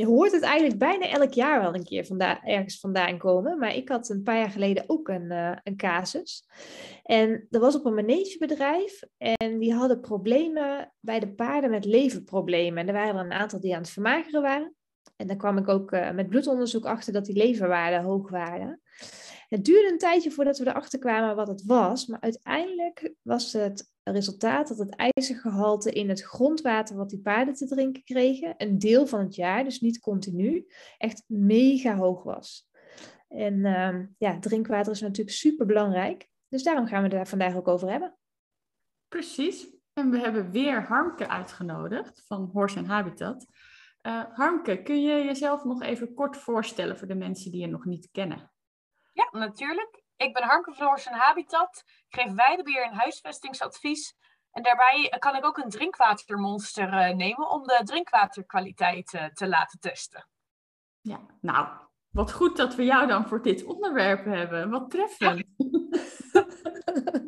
Je hoort het eigenlijk bijna elk jaar wel een keer ergens vandaan komen. Maar ik had een paar jaar geleden ook een, uh, een casus. En dat was op een manegebedrijf. En die hadden problemen bij de paarden met leverproblemen. En er waren er een aantal die aan het vermageren waren. En dan kwam ik ook uh, met bloedonderzoek achter dat die leverwaarden hoog waren. Het duurde een tijdje voordat we erachter kwamen wat het was, maar uiteindelijk was het resultaat dat het ijzergehalte in het grondwater wat die paarden te drinken kregen, een deel van het jaar, dus niet continu, echt mega hoog was. En uh, ja, drinkwater is natuurlijk super belangrijk, dus daarom gaan we het daar vandaag ook over hebben. Precies. En we hebben weer Harmke uitgenodigd van Horse and Habitat. Uh, Harmke, kun je jezelf nog even kort voorstellen voor de mensen die je nog niet kennen? Ja, natuurlijk. Ik ben Harmke Floors en Habitat. Ik geef weidebeheer en huisvestingsadvies. En daarbij kan ik ook een drinkwatermonster uh, nemen om de drinkwaterkwaliteit uh, te laten testen. Ja, nou, wat goed dat we jou dan voor dit onderwerp hebben. Wat treffend. Ja.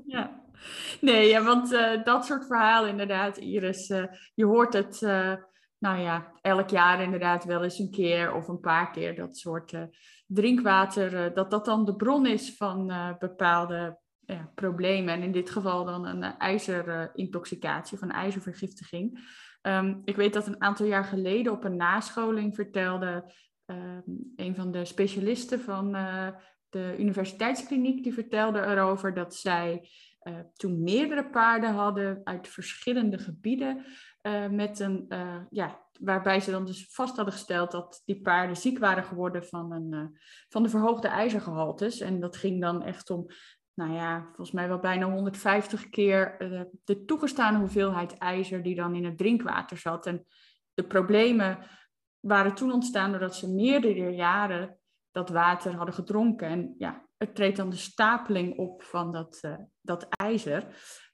ja. Nee, ja, want uh, dat soort verhalen inderdaad, Iris. je hoort het nou ja, elk jaar inderdaad wel eens een keer of een paar keer dat soort drinkwater, uh, dat dat dan de bron is van uh, bepaalde problemen. En in dit geval dan een ijzerintoxicatie of een ijzervergiftiging. Um, ik weet dat een aantal jaar geleden op een nascholing vertelde um, een van de specialisten van de universiteitskliniek, die vertelde erover dat zij toen meerdere paarden hadden uit verschillende gebieden. Met een, ja, waarbij ze dan dus vast hadden gesteld dat die paarden ziek waren geworden van, een, uh, van de verhoogde ijzergehaltes. En dat ging dan echt om, nou ja, volgens mij wel bijna 150 keer de toegestane hoeveelheid ijzer die dan in het drinkwater zat. En de problemen waren toen ontstaan doordat ze meerdere jaren dat water hadden gedronken. En ja, het treedt dan de stapeling op van dat, dat ijzer.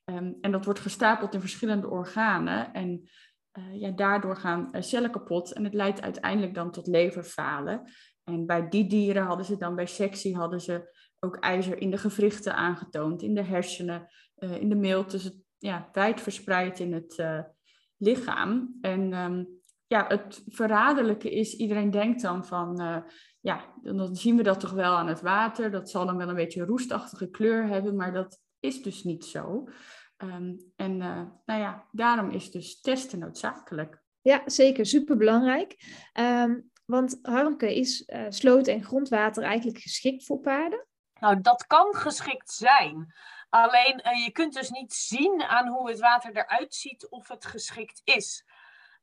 Um, en dat wordt gestapeld in verschillende organen. En uh, ja, daardoor gaan uh, cellen kapot. En het leidt uiteindelijk dan tot leverfalen. En bij die dieren hadden ze dan bij sectie hadden ze ook ijzer in de gewrichten aangetoond, in de hersenen, uh, in de milt. Dus ja, wijd verspreid in het lichaam. En um, ja, het verraderlijke is, iedereen denkt dan van, ja, dan zien we dat toch wel aan het water. Dat zal dan wel een beetje roestachtige kleur hebben, maar dat is dus niet zo. Um, en uh, nou ja, daarom is dus testen noodzakelijk. Ja, zeker. Superbelangrijk. Um, want Harmke, is uh, sloot- en grondwater eigenlijk geschikt voor paarden? Nou, dat kan geschikt zijn. Alleen uh, je kunt dus niet zien aan hoe het water eruit ziet of het geschikt is.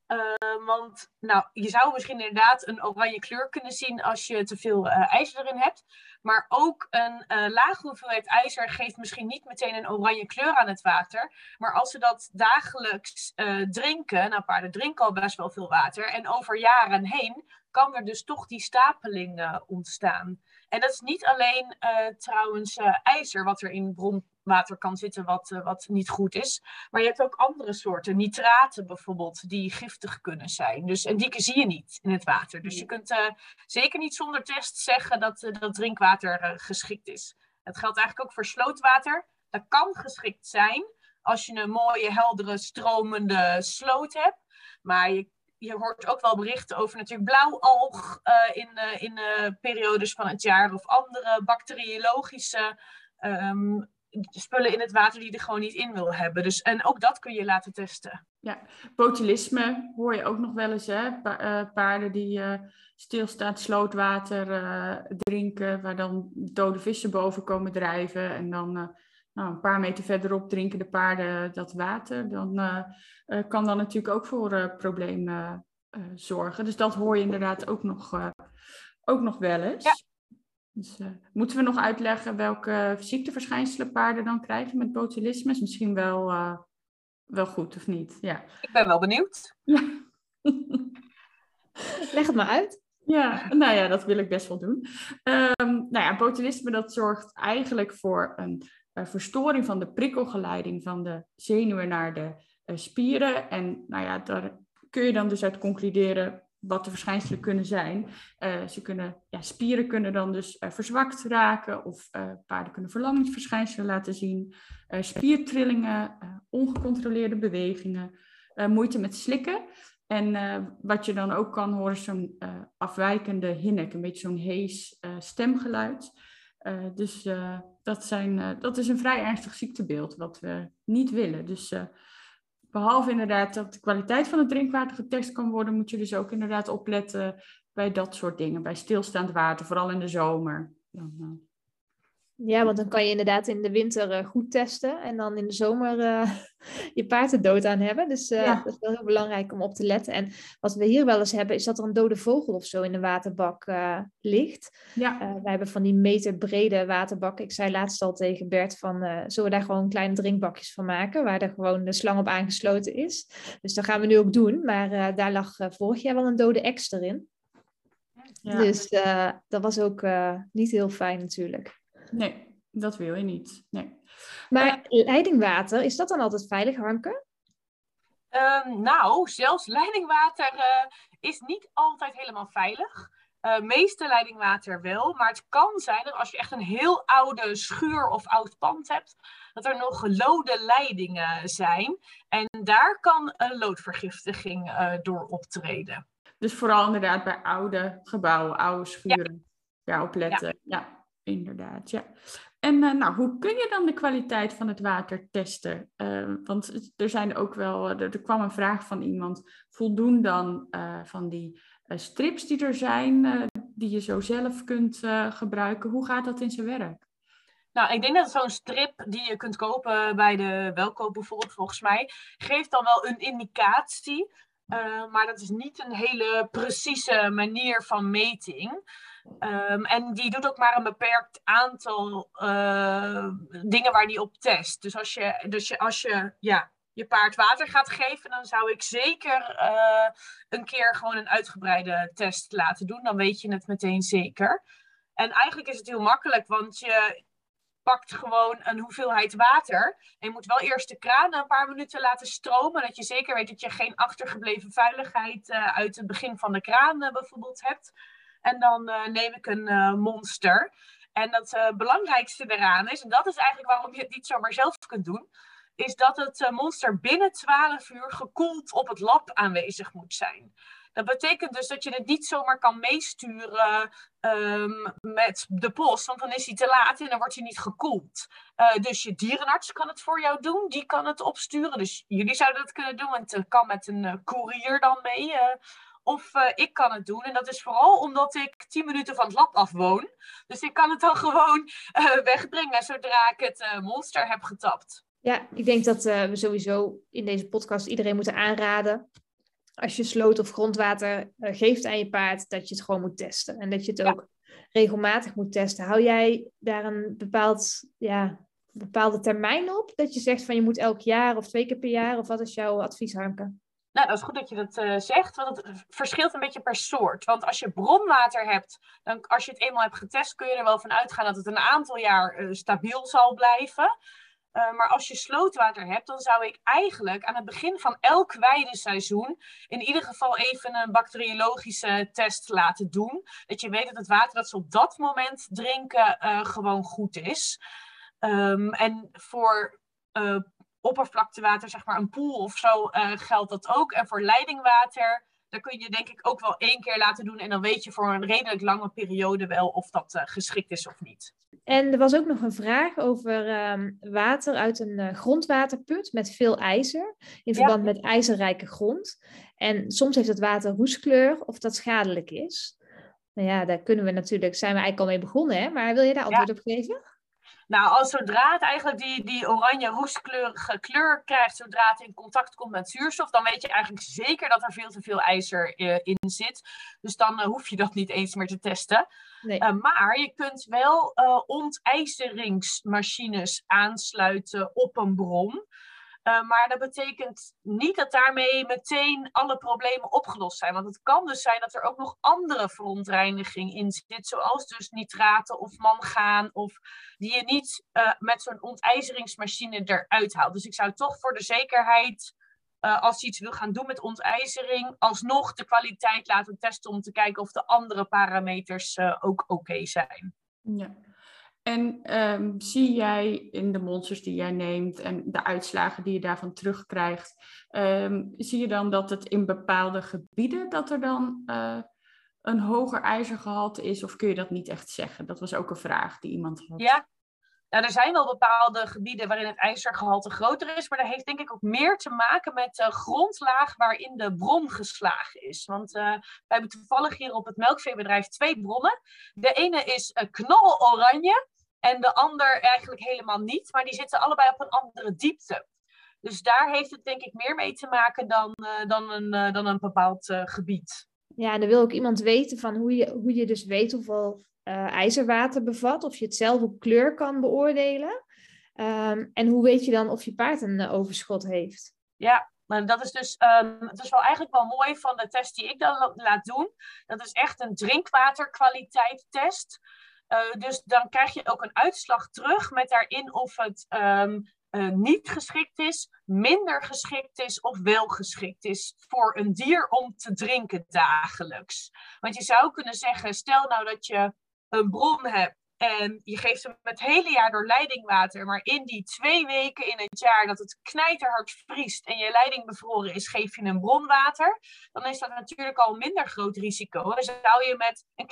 Uh, want nou, je zou misschien inderdaad een oranje kleur kunnen zien als je te veel uh, ijzer erin hebt. Maar ook een uh, lage hoeveelheid ijzer geeft misschien niet meteen een oranje kleur aan het water. Maar als ze dat dagelijks drinken, nou paarden drinken al best wel veel water. En over jaren heen kan er dus toch die stapeling ontstaan. En dat is niet alleen trouwens ijzer wat er in bron water kan zitten wat, uh, wat niet goed is. Maar je hebt ook andere soorten, nitraten bijvoorbeeld, die giftig kunnen zijn. Dus, en die zie je niet in het water. Dus je kunt uh, zeker niet zonder test zeggen dat, uh, dat drinkwater geschikt is. Dat geldt eigenlijk ook voor slootwater. Dat kan geschikt zijn als je een mooie, heldere, stromende sloot hebt. Maar je je hoort ook wel berichten over natuurlijk blauwalg uh, in, uh, in uh, periodes van het jaar of andere bacteriologische um, spullen in het water die je er gewoon niet in wil hebben. Dus, en ook dat kun je laten testen. Ja, botulisme hoor je ook nog wel eens, hè? Pa uh, paarden die uh, stilstaand slootwater uh, drinken, waar dan dode vissen boven komen drijven. En dan nou, een paar meter verderop drinken de paarden dat water. Dan kan dat natuurlijk ook voor problemen zorgen. Dus dat hoor je inderdaad ook nog, ook nog wel eens. Ja. Dus, uh, moeten we nog uitleggen welke ziekteverschijnselen paarden dan krijgen met botulisme? Is misschien wel uh, wel goed, of niet? Ja. Ik ben wel benieuwd. Ja. Leg het maar uit. Ja, nou ja, dat wil ik best wel doen. Um, nou ja, botulisme dat zorgt eigenlijk voor een uh, verstoring van de prikkelgeleiding van de zenuwen naar de uh, spieren. En nou ja, daar kun je dan dus uit concluderen wat de verschijnselen kunnen zijn. Uh, ze kunnen, ja, spieren kunnen dan dus verzwakt raken of paarden kunnen verlammingsverschijnselen laten zien. spiertrillingen, ongecontroleerde bewegingen, moeite met slikken. En wat je dan ook kan horen is zo'n afwijkende hinnik, een beetje zo'n hees stemgeluid. dus dat, zijn, dat is een vrij ernstig ziektebeeld wat we niet willen. Dus behalve inderdaad dat de kwaliteit van het drinkwater getest kan worden, moet je dus ook inderdaad opletten bij dat soort dingen. Bij stilstaand water, vooral in de zomer. Dan, ja, want dan kan je inderdaad in de winter uh, goed testen en dan in de zomer uh, je paard er dood aan hebben. Dus uh, ja. dat is wel heel belangrijk om op te letten. En wat we hier wel eens hebben, is dat er een dode vogel of zo in de waterbak ligt. Ja. wij hebben van die meter brede waterbakken. Ik zei laatst al tegen Bert van, zullen we daar gewoon kleine drinkbakjes van maken, waar er gewoon de slang op aangesloten is. Dus dat gaan we nu ook doen. Maar daar lag vorig jaar wel een dode ex erin. Ja. Dus dat was ook niet heel fijn natuurlijk. Nee, dat wil je niet. Nee. Maar uh, leidingwater, is dat dan altijd veilig, Harmke? Um, nou, zelfs leidingwater uh, is niet altijd helemaal veilig. Uh, meeste leidingwater wel, maar het kan zijn dat als je echt een heel oude schuur of oud pand hebt, dat er nog lode leidingen zijn. En daar kan een loodvergiftiging uh, door optreden. Dus vooral inderdaad bij oude gebouwen, oude schuren. Ja, opletten. Ja. ja inderdaad, ja. En uh, nou, hoe kun je dan de kwaliteit van het water testen? Uh, want er zijn ook wel, er, er, kwam een vraag van iemand, voldoen dan uh, van die strips die er zijn, die je zo zelf kunt gebruiken? Hoe gaat dat in zijn werk? Nou, ik denk dat zo'n strip die je kunt kopen bij de welkoop bijvoorbeeld, volgens mij, geeft dan wel een indicatie. Maar dat is niet een hele precieze manier van meting. Um, en die doet ook maar een beperkt aantal uh, dingen waar die op test. Dus als je, dus je, als je ja, je paard water gaat geven, dan zou ik zeker uh, een keer gewoon een uitgebreide test laten doen. Dan weet je het meteen zeker. En eigenlijk is het heel makkelijk, want je pakt gewoon een hoeveelheid water. En je moet wel eerst de kraan een paar minuten laten stromen. Dat je zeker weet dat je geen achtergebleven vuiligheid uh, uit het begin van de kraan bijvoorbeeld hebt. En dan uh, neem ik een monster. En uh, belangrijkste eraan is, en dat is eigenlijk waarom je het niet zomaar zelf kunt doen, is dat het monster binnen 12 uur gekoeld op het lab aanwezig moet zijn. Dat betekent dus dat je het niet zomaar kan meesturen um, met de post, want dan is hij te laat en dan wordt hij niet gekoeld. Uh, dus je dierenarts kan het voor jou doen, die kan het opsturen. Dus jullie zouden dat kunnen doen, want het kan met een uh, dan mee. Uh, of ik kan het doen. En dat is vooral omdat ik 10 minuten van het lab af woon. Dus ik kan het dan gewoon wegbrengen zodra ik het monster heb getapt. Ja, ik denk dat we sowieso in deze podcast iedereen moeten aanraden. Als je sloot of grondwater geeft aan je paard, dat je het gewoon moet testen. En dat je het ja. ook regelmatig moet testen. Hou jij daar een bepaald, ja, bepaalde termijn op? Dat je zegt van je moet elk jaar of twee keer per jaar? Of wat is jouw advies, Harmke? Nou, dat is goed dat je dat uh, zegt, want het verschilt een beetje per soort. Want als je bronwater hebt, dan als je het eenmaal hebt getest, kun je er wel van uitgaan dat het een aantal jaar uh, stabiel zal blijven. Uh, maar als je slootwater hebt, dan zou ik eigenlijk aan het begin van elk weideseizoen in ieder geval even een bacteriologische test laten doen. Dat je weet dat het water dat ze op dat moment drinken gewoon goed is. Um, en voor oppervlaktewater, zeg maar een pool of zo, geldt dat ook. En voor leidingwater, daar kun je denk ik ook wel één keer laten doen. En dan weet je voor een redelijk lange periode wel of dat geschikt is of niet. En er was ook nog een vraag over um, water uit een uh, grondwaterput met veel ijzer. In verband ja. met ijzerrijke grond. En soms heeft het water roeskleur of dat schadelijk is. Nou ja, daar kunnen we natuurlijk, zijn we eigenlijk al mee begonnen, hè? maar wil je daar antwoord ja. op geven? Nou, als zodra het eigenlijk die, die oranje roestkleurige kleur krijgt, zodra het in contact komt met zuurstof, dan weet je eigenlijk zeker dat er veel te veel ijzer uh, in zit. Dus dan uh, hoef je dat niet eens meer te testen. Nee. Uh, maar je kunt wel ontijzeringsmachines aansluiten op een bron. Uh, maar dat betekent niet dat daarmee meteen alle problemen opgelost zijn. Want het kan dus zijn dat er ook nog andere verontreiniging in zit. Zoals dus nitraten of mangaan. Of die je niet uh, met zo'n ontijzeringsmachine eruit haalt. Dus ik zou toch voor de zekerheid uh, als je iets wil gaan doen met ontijzering, alsnog de kwaliteit laten testen om te kijken of de andere parameters ook oké zijn. Ja. En um, zie jij in de monsters die jij neemt en de uitslagen die je daarvan terugkrijgt, um, zie je dan dat het in bepaalde gebieden dat er dan uh, een hoger ijzergehalte is, of kun je dat niet echt zeggen? Dat was ook een vraag die iemand had. Ja, nou, er zijn wel bepaalde gebieden waarin het ijzergehalte groter is, maar dat heeft denk ik ook meer te maken met de grondlaag waarin de bron geslagen is. Want uh, wij hebben toevallig hier op het melkveebedrijf twee bronnen. De ene is uh, knaloranje en de ander eigenlijk helemaal niet, maar die zitten allebei op een andere diepte. Dus daar heeft het denk ik meer mee te maken dan, uh, dan, een, dan een bepaald gebied. Ja, en dan wil ook iemand weten van hoe je, hoe je dus weet hoeveel ijzerwater bevat, of je het zelf op kleur kan beoordelen. Um, en hoe weet je dan of je paard een overschot heeft? Ja, maar dat is dus um, het is wel eigenlijk wel mooi van de test die ik dan laat doen. Dat is echt een drinkwaterkwaliteittest. Uh, dus dan krijg je ook een uitslag terug met daarin of het um, uh, niet geschikt is, minder geschikt is of wel geschikt is voor een dier om te drinken dagelijks. Want je zou kunnen zeggen, stel nou dat je een bron hebt en je geeft hem het hele jaar door leidingwater, maar in die twee weken in het jaar dat het knijterhard vriest en je leiding bevroren is, geef je een bronwater, dan is dat natuurlijk al een minder groot risico. Dan zou je met een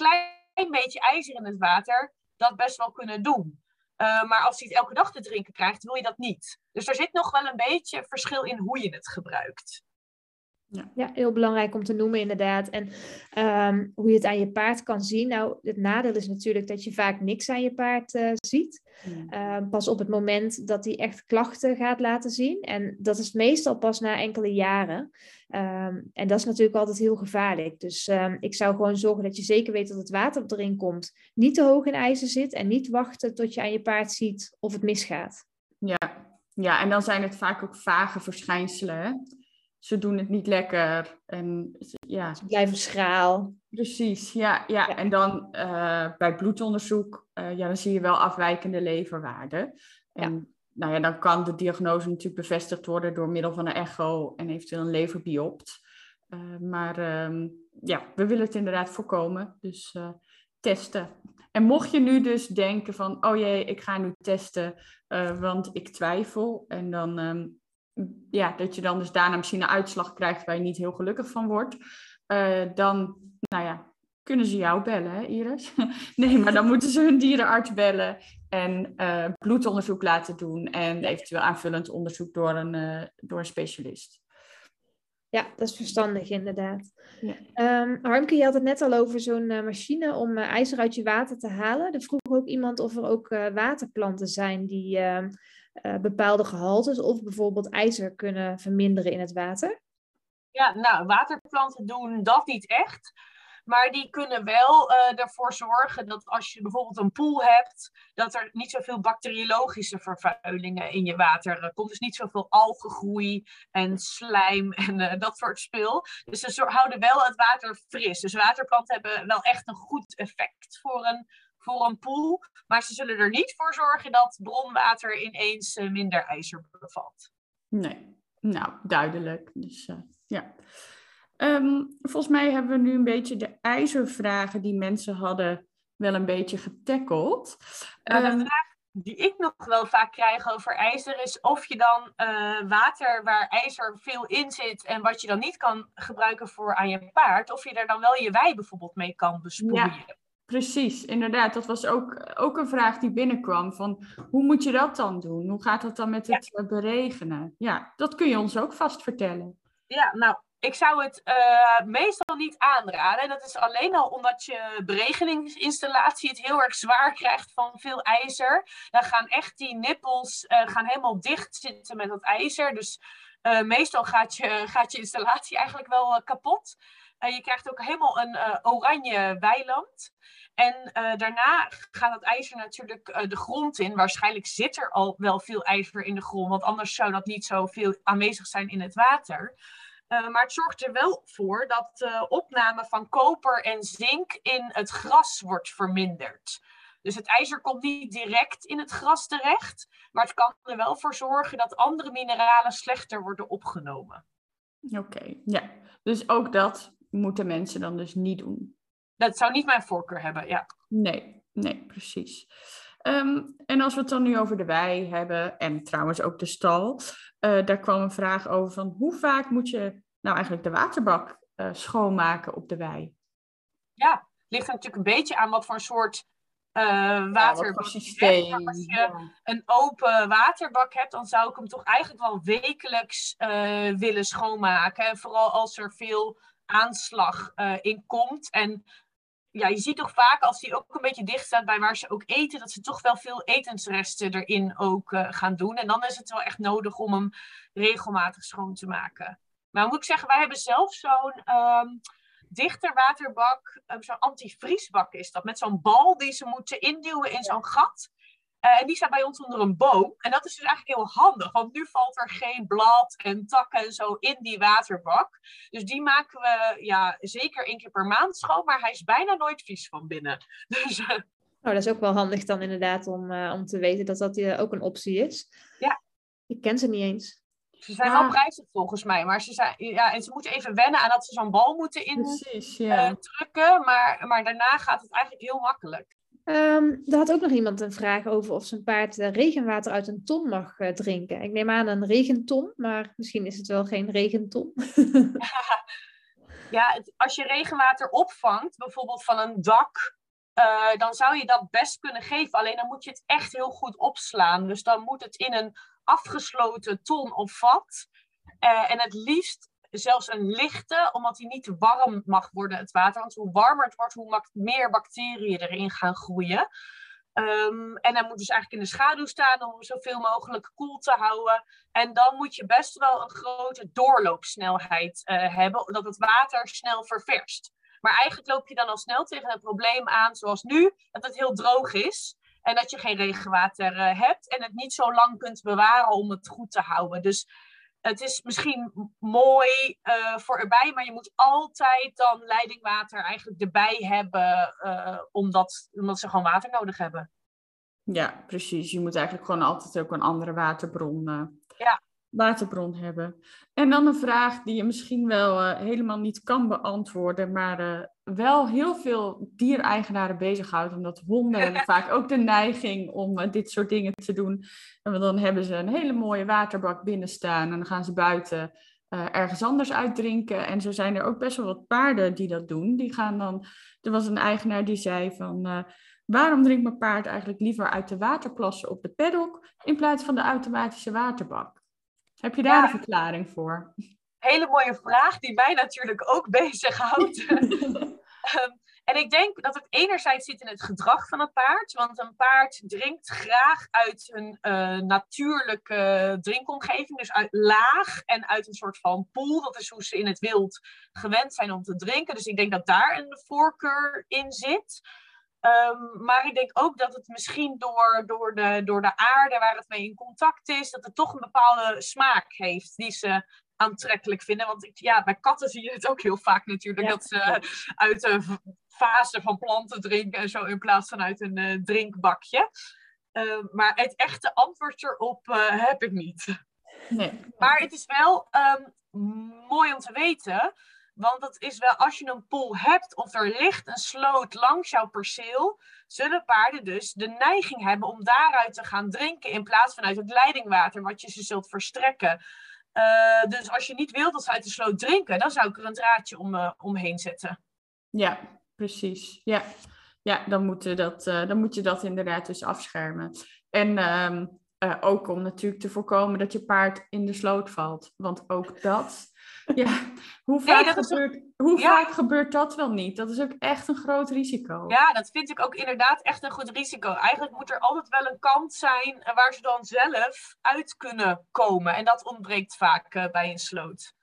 klein beetje ijzer in het water dat best wel kunnen doen. Uh, maar als hij het elke dag te drinken krijgt, wil je dat niet. Dus er zit nog wel een beetje verschil in hoe je het gebruikt. Ja. ja, heel belangrijk om te noemen inderdaad. En um, hoe je het aan je paard kan zien. Nou, het nadeel is natuurlijk dat je vaak niks aan je paard uh, ziet. Mm. Uh, pas op het moment dat hij echt klachten gaat laten zien. En dat is meestal pas na enkele jaren. Um, en dat is natuurlijk altijd heel gevaarlijk. Dus um, ik zou gewoon zorgen dat je zeker weet dat het water erin komt. Niet te hoog in ijzer zit. En niet wachten tot je aan je paard ziet of het misgaat. Ja, ja en dan zijn het vaak ook vage verschijnselen. Ze doen het niet lekker. En, ja. Ze blijven schraal. Precies, ja. ja. ja. En dan uh, bij bloedonderzoek, uh, ja, dan zie je wel afwijkende leverwaarden. En ja. nou ja, dan kan de diagnose natuurlijk bevestigd worden door middel van een echo en eventueel een leverbiopt. Uh, maar um, ja, we willen het inderdaad voorkomen. Dus testen. En mocht je nu dus denken van, oh jee, ik ga nu testen, want ik twijfel. En dan um, ja, dat je dan dus daarna misschien een uitslag krijgt waar je niet heel gelukkig van wordt. Uh, dan, nou ja, kunnen ze jou bellen, hè, Iris? nee, maar dan moeten ze hun dierenarts bellen en uh, bloedonderzoek laten doen en eventueel aanvullend onderzoek door een, uh, door een specialist. Ja, dat is verstandig inderdaad. Ja. Um, Harmke, je had het net al over zo'n machine om ijzer uit je water te halen. Er vroeg ook iemand of er ook waterplanten zijn die ehm, uh, bepaalde gehaltes of bijvoorbeeld ijzer kunnen verminderen in het water? Ja, nou, waterplanten doen dat niet echt. Maar die kunnen wel uh, ervoor zorgen dat als je bijvoorbeeld een pool hebt, dat er niet zoveel bacteriologische vervuilingen in je water uh, komt. Dus niet zoveel algengroei en slijm en dat soort spul. Dus ze houden wel het water fris. Dus waterplanten hebben wel echt een goed effect voor een voor een pool. Maar ze zullen er niet voor zorgen dat bronwater ineens uh, minder ijzer bevat. Nee, nou duidelijk. Dus uh, ja. Um, volgens mij hebben we nu een beetje de ijzervragen die mensen hadden wel een beetje getackeld. Nou, um, de vraag die ik nog wel vaak krijg over ijzer is of je dan uh, water waar ijzer veel in zit en wat je dan niet kan gebruiken voor aan je paard, of je er dan wel je wei bijvoorbeeld mee kan besproeien. Ja. Precies, inderdaad. Dat was ook, ook een vraag die binnenkwam. Van hoe moet je dat dan doen? Hoe gaat dat dan met het ja. beregenen? Ja, dat kun je ons ook vast vertellen. Ja, nou, ik zou het uh, meestal niet aanraden. Dat is alleen al omdat je beregeningsinstallatie het heel erg zwaar krijgt van veel ijzer. Dan gaan echt die nippels uh, gaan helemaal dicht zitten met dat ijzer. Dus Uh, meestal gaat je, gaat je installatie eigenlijk wel kapot. Je krijgt ook helemaal een oranje weiland. En daarna gaat het ijzer natuurlijk de grond in. Waarschijnlijk zit er al wel veel ijzer in de grond, want anders zou dat niet zo veel aanwezig zijn in het water. Maar het zorgt er wel voor dat de opname van koper en zink in het gras wordt verminderd. Dus het ijzer komt niet direct in het gras terecht, maar het kan er wel voor zorgen dat andere mineralen slechter worden opgenomen. Oké, ja. Dus ook dat moeten mensen dan dus niet doen. Dat zou niet mijn voorkeur hebben, ja. Nee, nee, precies. Ehm, en als we het dan nu over de wei hebben, en trouwens ook de stal, uh, daar kwam een vraag over van hoe vaak moet je nou eigenlijk de waterbak uh, schoonmaken op de wei? Ja, ligt er natuurlijk een beetje aan wat voor een soort uh, waterbak. Als je een open waterbak hebt, dan zou ik hem toch eigenlijk wel wekelijks willen schoonmaken. En vooral als er veel aanslag in komt. En ja, je ziet toch vaak als die ook een beetje dicht staat bij waar ze ook eten, dat ze toch wel veel etensresten erin ook uh, gaan doen. En dan is het wel echt nodig om hem regelmatig schoon te maken. Maar moet ik zeggen, wij hebben zelf zo'n um, dichter waterbak, um, zo'n antivriesbak is dat, met zo'n bal die ze moeten induwen in zo'n gat. Uh, en die staat bij ons onder een boom. En dat is dus eigenlijk heel handig, want nu valt er geen blad en takken en zo in die waterbak. Dus die maken we ja, zeker één keer per maand schoon, maar hij is bijna nooit vies van binnen. Dus, uh... Oh, dat is ook wel handig dan inderdaad om, uh, om te weten dat dat ook een optie is. Ja. Ik ken ze niet eens. Ze zijn wel prijzig volgens mij, maar ze, zijn, ja, en ze moeten even wennen aan dat ze zo'n bal moeten indrukken. ja. maar, maar daarna gaat het eigenlijk heel makkelijk. Um, er had ook nog iemand een vraag over of zijn paard uh, regenwater uit een ton mag uh, drinken. Ik neem aan een regenton, maar misschien is het wel geen regenton. ja, als je regenwater opvangt, bijvoorbeeld van een dak, uh, dan zou je dat best kunnen geven. Alleen dan moet je het echt heel goed opslaan. Dus dan moet het in een afgesloten ton of vat. en het liefst zelfs een lichte, omdat hij niet warm mag worden, het water. Want hoe warmer het wordt, hoe meer bacteriën erin gaan groeien. Um, en hij moet dus eigenlijk in de schaduw staan om zoveel mogelijk koel te houden. En dan moet je best wel een grote doorloopsnelheid uh, hebben, dat het water snel ververst. Maar eigenlijk loop je dan al snel tegen het probleem aan, zoals nu, dat het heel droog is. En dat je geen regenwater uh, hebt en het niet zo lang kunt bewaren om het goed te houden. Dus het is misschien mooi uh, voor erbij, maar je moet altijd dan leidingwater eigenlijk erbij hebben, uh, omdat, omdat ze gewoon water nodig hebben. Ja, precies. Je moet eigenlijk gewoon altijd ook een andere waterbron, uh, ja. Waterbron hebben. En dan een vraag die je misschien wel helemaal niet kan beantwoorden, maar wel heel veel diereigenaren bezighoudt, omdat honden hebben vaak ook de neiging om uh, dit soort dingen te doen. En dan hebben ze een hele mooie waterbak binnen staan en dan gaan ze buiten ergens anders uitdrinken. En zo zijn er ook best wel wat paarden die dat doen. Die gaan dan, er was een eigenaar die zei van, waarom drinkt mijn paard eigenlijk liever uit de waterplassen op de paddock in plaats van de automatische waterbak? Heb je daar ja. een verklaring voor? hele mooie vraag die mij natuurlijk ook bezighoudt. um, en ik denk dat het enerzijds zit in het gedrag van een paard. Want een paard drinkt graag uit een uh, natuurlijke drinkomgeving. Dus uit laag en uit een soort van pool. Dat is hoe ze in het wild gewend zijn om te drinken. Dus ik denk dat daar een voorkeur in zit. Um, maar ik denk ook dat het misschien door, door, de, door de aarde waar het mee in contact is, dat het toch een bepaalde smaak heeft die ze aantrekkelijk vinden. Want ja, bij katten zie je het ook heel vaak natuurlijk. Dat ze uit een fase van planten drinken en zo in plaats van uit een uh, drinkbakje. Uh, maar het echte antwoord erop uh, heb ik niet. Nee. Maar het is wel um, mooi om te weten. Want dat is wel, als je een pool hebt of er ligt een sloot langs jouw perceel, zullen paarden dus de neiging hebben om daaruit te gaan drinken in plaats van uit het leidingwater wat je ze zult verstrekken. Uh, dus als je niet wilt dat ze uit de sloot drinken, dan zou ik er een draadje om, uh, omheen zetten. Ja, precies. Ja, ja dan, moet dat, uh, dan moet je dat inderdaad dus afschermen. En um, ook om natuurlijk te voorkomen dat je paard in de sloot valt. Want ook dat Ja, hoe, vaak, gebeurt, hoe vaak gebeurt dat wel niet? Dat is ook echt een groot risico. Ja, dat vind ik ook inderdaad echt een goed risico. Eigenlijk moet er altijd wel een kant zijn waar ze dan zelf uit kunnen komen. En dat ontbreekt vaak uh, bij een sloot.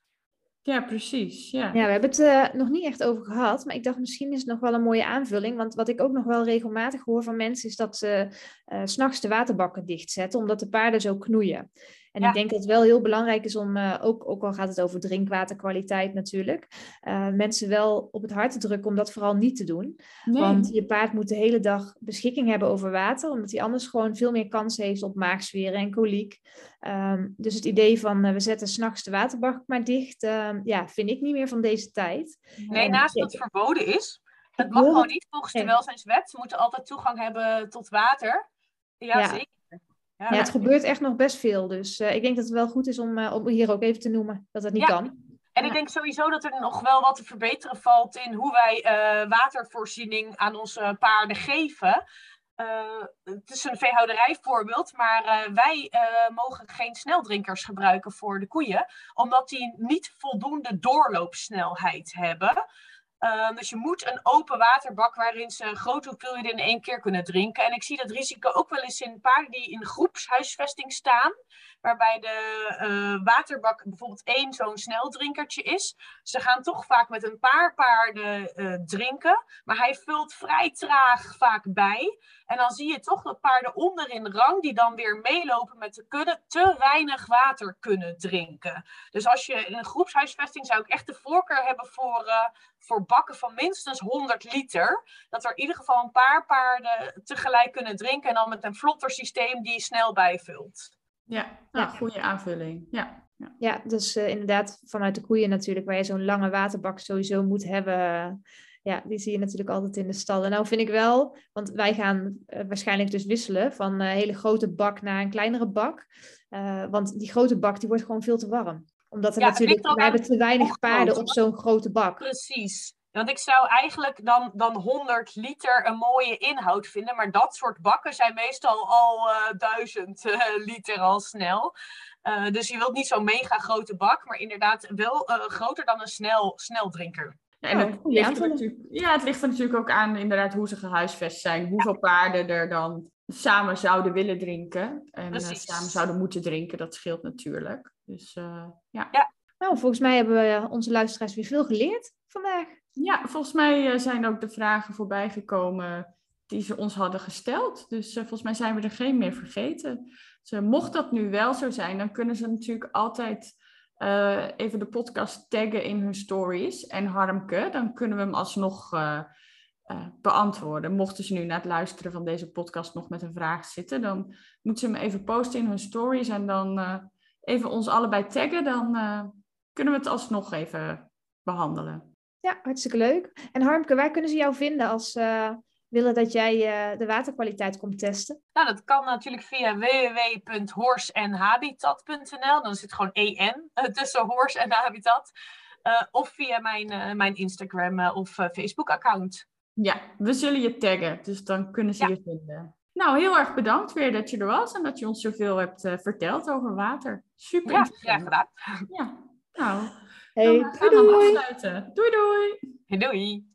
Ja, precies. Ja. ja, we hebben het uh, nog niet echt over gehad, maar ik dacht misschien is het nog wel een mooie aanvulling. Want wat ik ook nog wel regelmatig hoor van mensen is dat ze uh, s'nachts de waterbakken dichtzetten, omdat de paarden zo knoeien. En ik denk dat het wel heel belangrijk is om, uh, ook, ook al gaat het over drinkwaterkwaliteit natuurlijk, uh, mensen wel op het hart te drukken om dat vooral niet te doen. Nee. Want je paard moet de hele dag beschikking hebben over water, omdat hij anders gewoon veel meer kans heeft op maagzweren en koliek. Um, dus het idee van uh, we zetten s'nachts de waterbak maar dicht, ehm, ja, vind ik niet meer van deze tijd. Nee, en, naast dat het verboden is, het mag gewoon niet volgens de welzijnswet. Ze moeten altijd toegang hebben tot water. Ja, ja. zeker. Ja, ja, het gebeurt echt nog best veel. Dus uh, ik denk dat het wel goed is om, uh, om hier ook even te noemen dat het niet ja. kan. En ik denk sowieso dat er nog wel wat te verbeteren valt in hoe wij uh, watervoorziening aan onze paarden geven. het is een veehouderijvoorbeeld, maar wij mogen geen sneldrinkers gebruiken voor de koeien, omdat die niet voldoende doorloopsnelheid hebben. Uh, dus je moet een open waterbak waarin ze grote hoeveelheden in één keer kunnen drinken. En ik zie dat risico ook wel eens in paarden die in groepshuisvesting staan. Waarbij de uh, waterbak bijvoorbeeld één zo'n sneldrinkertje is. Ze gaan toch vaak met een paar paarden uh, drinken. Maar hij vult vrij traag vaak bij. En dan zie je toch dat paarden onder in rang, die dan weer meelopen met de kudde, te weinig water kunnen drinken. Dus als je in een groepshuisvesting zou ik echt de voorkeur hebben voor, uh, voor bakken van minstens 100 liter. Dat er in ieder geval een paar paarden tegelijk kunnen drinken. En dan met een vlotter systeem die snel bijvult. Ja, nou, goede aanvulling. Ja. Ja, ja dus uh, inderdaad vanuit de koeien natuurlijk, waar je zo'n lange waterbak sowieso moet hebben ja, die zie je natuurlijk altijd in de stallen. Nou vind ik wel, want wij gaan uh, waarschijnlijk dus wisselen van een hele grote bak naar een kleinere bak. Want die grote bak die wordt gewoon veel te warm. Omdat er ja, natuurlijk, we hebben te weinig paarden op zo'n grote bak. Precies. Want ik zou eigenlijk dan, dan 100 liter een mooie inhoud vinden. Maar dat soort bakken zijn meestal al uh, 1000 uh, liter al snel. Uh, dus je wilt niet zo'n mega grote bak, maar inderdaad wel uh, groter dan een snel, sneldrinker. Ja, en het, oh, ligt er natuurlijk, ja, het ligt er natuurlijk ook aan inderdaad hoe ze gehuisvest zijn. Hoeveel paarden er dan samen zouden willen drinken. En uh, samen zouden moeten drinken. Dat scheelt natuurlijk. Dus uh, ja. ja. Nou, volgens mij hebben we onze luisteraars weer veel geleerd vandaag. Ja, volgens mij zijn ook de vragen voorbij gekomen die ze ons hadden gesteld. Dus volgens mij zijn we er geen meer vergeten. Dus mocht dat nu wel zo zijn, dan kunnen ze natuurlijk altijd even de podcast taggen in hun stories en Harmke, dan kunnen we hem alsnog beantwoorden. Mochten ze nu na het luisteren van deze podcast nog met een vraag zitten, dan moeten ze hem even posten in hun stories en dan even ons allebei taggen. Dan kunnen we het alsnog even behandelen. Ja, hartstikke leuk. En Harmke, waar kunnen ze jou vinden als willen dat jij uh, de waterkwaliteit komt testen? Nou, dat kan natuurlijk via www.horsenhabitat.nl. Dan zit gewoon EN uh, tussen horse en habitat. Uh, of via mijn, mijn Instagram of Facebook-account. Ja, we zullen je taggen, dus dan kunnen ze ja. je vinden. Nou, heel erg bedankt weer dat je er was en dat je ons zoveel hebt verteld over water. Super ja, graag gedaan. Ja, nou, hey, dan gaan we afsluiten. Doei doei! Doei!